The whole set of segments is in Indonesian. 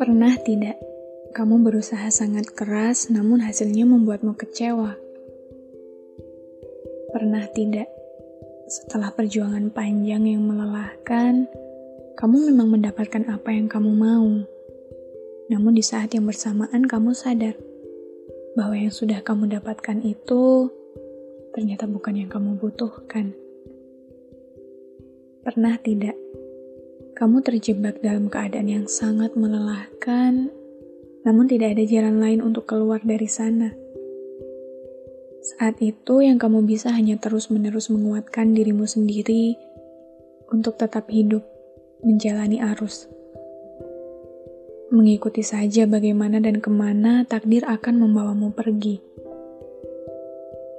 Pernah tidak kamu berusaha sangat keras namun hasilnya membuatmu kecewa? Pernah tidak setelah perjuangan panjang yang melelahkan, kamu memang mendapatkan apa yang kamu mau. Namun di saat yang bersamaan kamu sadar bahwa yang sudah kamu dapatkan itu ternyata bukan yang kamu butuhkan. Pernah tidak kamu terjebak dalam keadaan yang sangat melelahkan, namun tidak ada jalan lain untuk keluar dari sana. Saat itu, yang kamu bisa hanya terus-menerus menguatkan dirimu sendiri untuk tetap hidup, menjalani arus. Mengikuti saja bagaimana dan ke mana takdir akan membawamu pergi.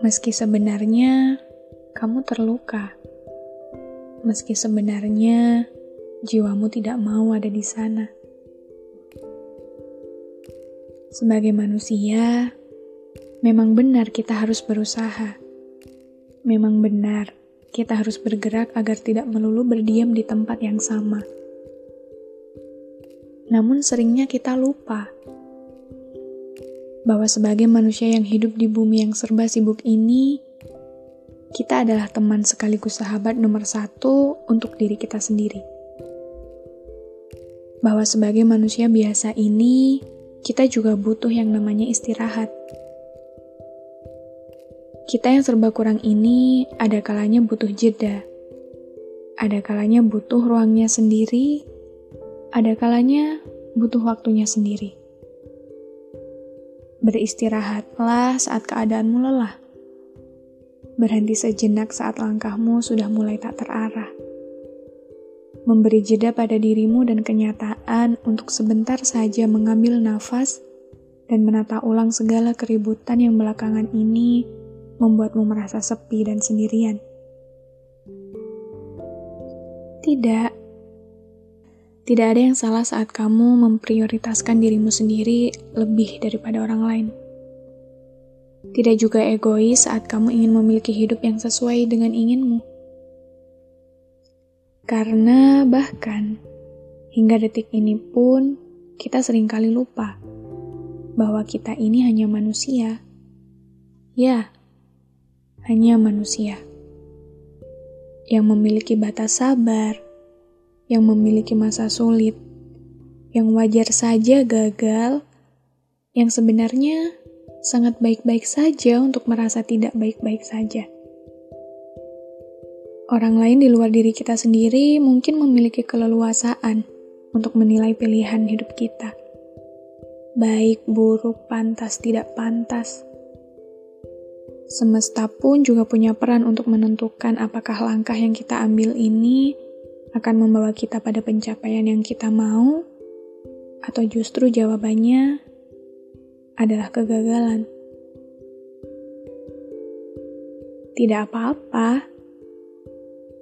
Meski sebenarnya kamu terluka, meski sebenarnya jiwamu tidak mau ada di sana. Sebagai manusia, memang benar kita harus berusaha. Memang benar kita harus bergerak agar tidak melulu berdiam di tempat yang sama. Namun seringnya kita lupa bahwa sebagai manusia yang hidup di bumi yang serba sibuk ini, kita adalah teman sekaligus sahabat nomor satu untuk diri kita sendiri bahwa sebagai manusia biasa ini, kita juga butuh yang namanya istirahat. Kita yang serba kurang ini ada kalanya butuh jeda. Ada kalanya butuh ruangnya sendiri, ada kalanya butuh waktunya sendiri. Beristirahatlah saat keadaanmu lelah. Berhenti sejenak saat langkahmu sudah mulai tak terarah memberi jeda pada dirimu dan kenyataan untuk sebentar saja mengambil nafas dan menata ulang segala keributan yang belakangan ini membuatmu merasa sepi dan sendirian. Tidak, tidak ada yang salah saat kamu memprioritaskan dirimu sendiri lebih daripada orang lain. Tidak juga egois saat kamu ingin memiliki hidup yang sesuai dengan inginmu. Karena bahkan hingga detik ini pun kita sering kali lupa bahwa kita ini hanya manusia. Ya, hanya manusia yang memiliki batas sabar, yang memiliki masa sulit, yang wajar saja gagal, yang sebenarnya sangat baik-baik saja untuk merasa tidak baik-baik saja. Orang lain di luar diri kita sendiri mungkin memiliki keleluasaan untuk menilai pilihan hidup kita. Baik, buruk, pantas, tidak pantas. Semesta pun juga punya peran untuk menentukan apakah langkah yang kita ambil ini akan membawa kita pada pencapaian yang kita mau, atau justru jawabannya adalah kegagalan. Tidak apa-apa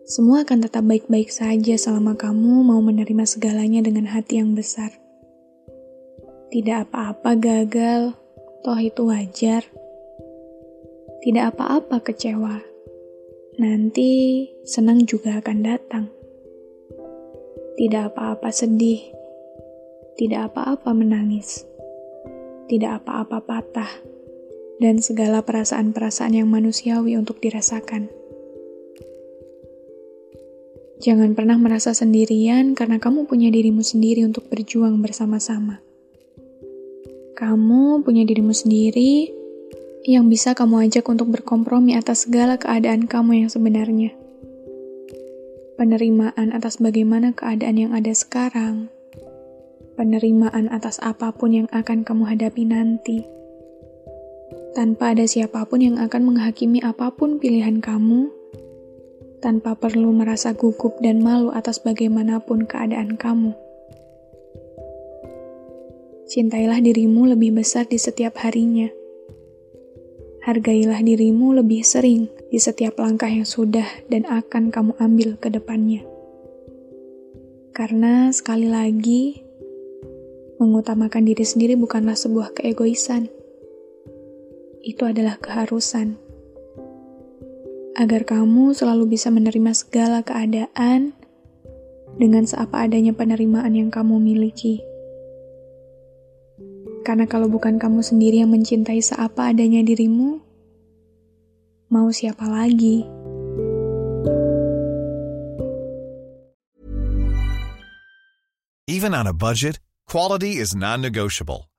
semua akan tetap baik-baik saja selama kamu mau menerima segalanya dengan hati yang besar. Tidak apa-apa gagal, toh itu wajar. Tidak apa-apa kecewa. Nanti senang juga akan datang. Tidak apa-apa sedih. Tidak apa-apa menangis. Tidak apa-apa patah. Dan segala perasaan-perasaan yang manusiawi untuk dirasakan. Jangan pernah merasa sendirian karena kamu punya dirimu sendiri untuk berjuang bersama-sama. Kamu punya dirimu sendiri yang bisa kamu ajak untuk berkompromi atas segala keadaan kamu yang sebenarnya. Penerimaan atas bagaimana keadaan yang ada sekarang. Penerimaan atas apa pun yang akan kamu hadapi nanti. Tanpa ada siapa pun yang akan menghakimi apa pun pilihan kamu tanpa perlu merasa gugup dan malu atas bagaimanapun keadaan kamu. Cintailah dirimu lebih besar di setiap harinya. Hargailah dirimu lebih sering di setiap langkah yang sudah dan akan kamu ambil ke depannya. Karena sekali lagi, mengutamakan diri sendiri bukanlah sebuah keegoisan. Itu adalah keharusan. Agar kamu selalu bisa menerima segala keadaan dengan seapa adanya penerimaan yang kamu miliki. Karena kalau bukan kamu sendiri yang mencintai seapa adanya dirimu, mau siapa lagi? Even on a budget, quality is non-negotiable.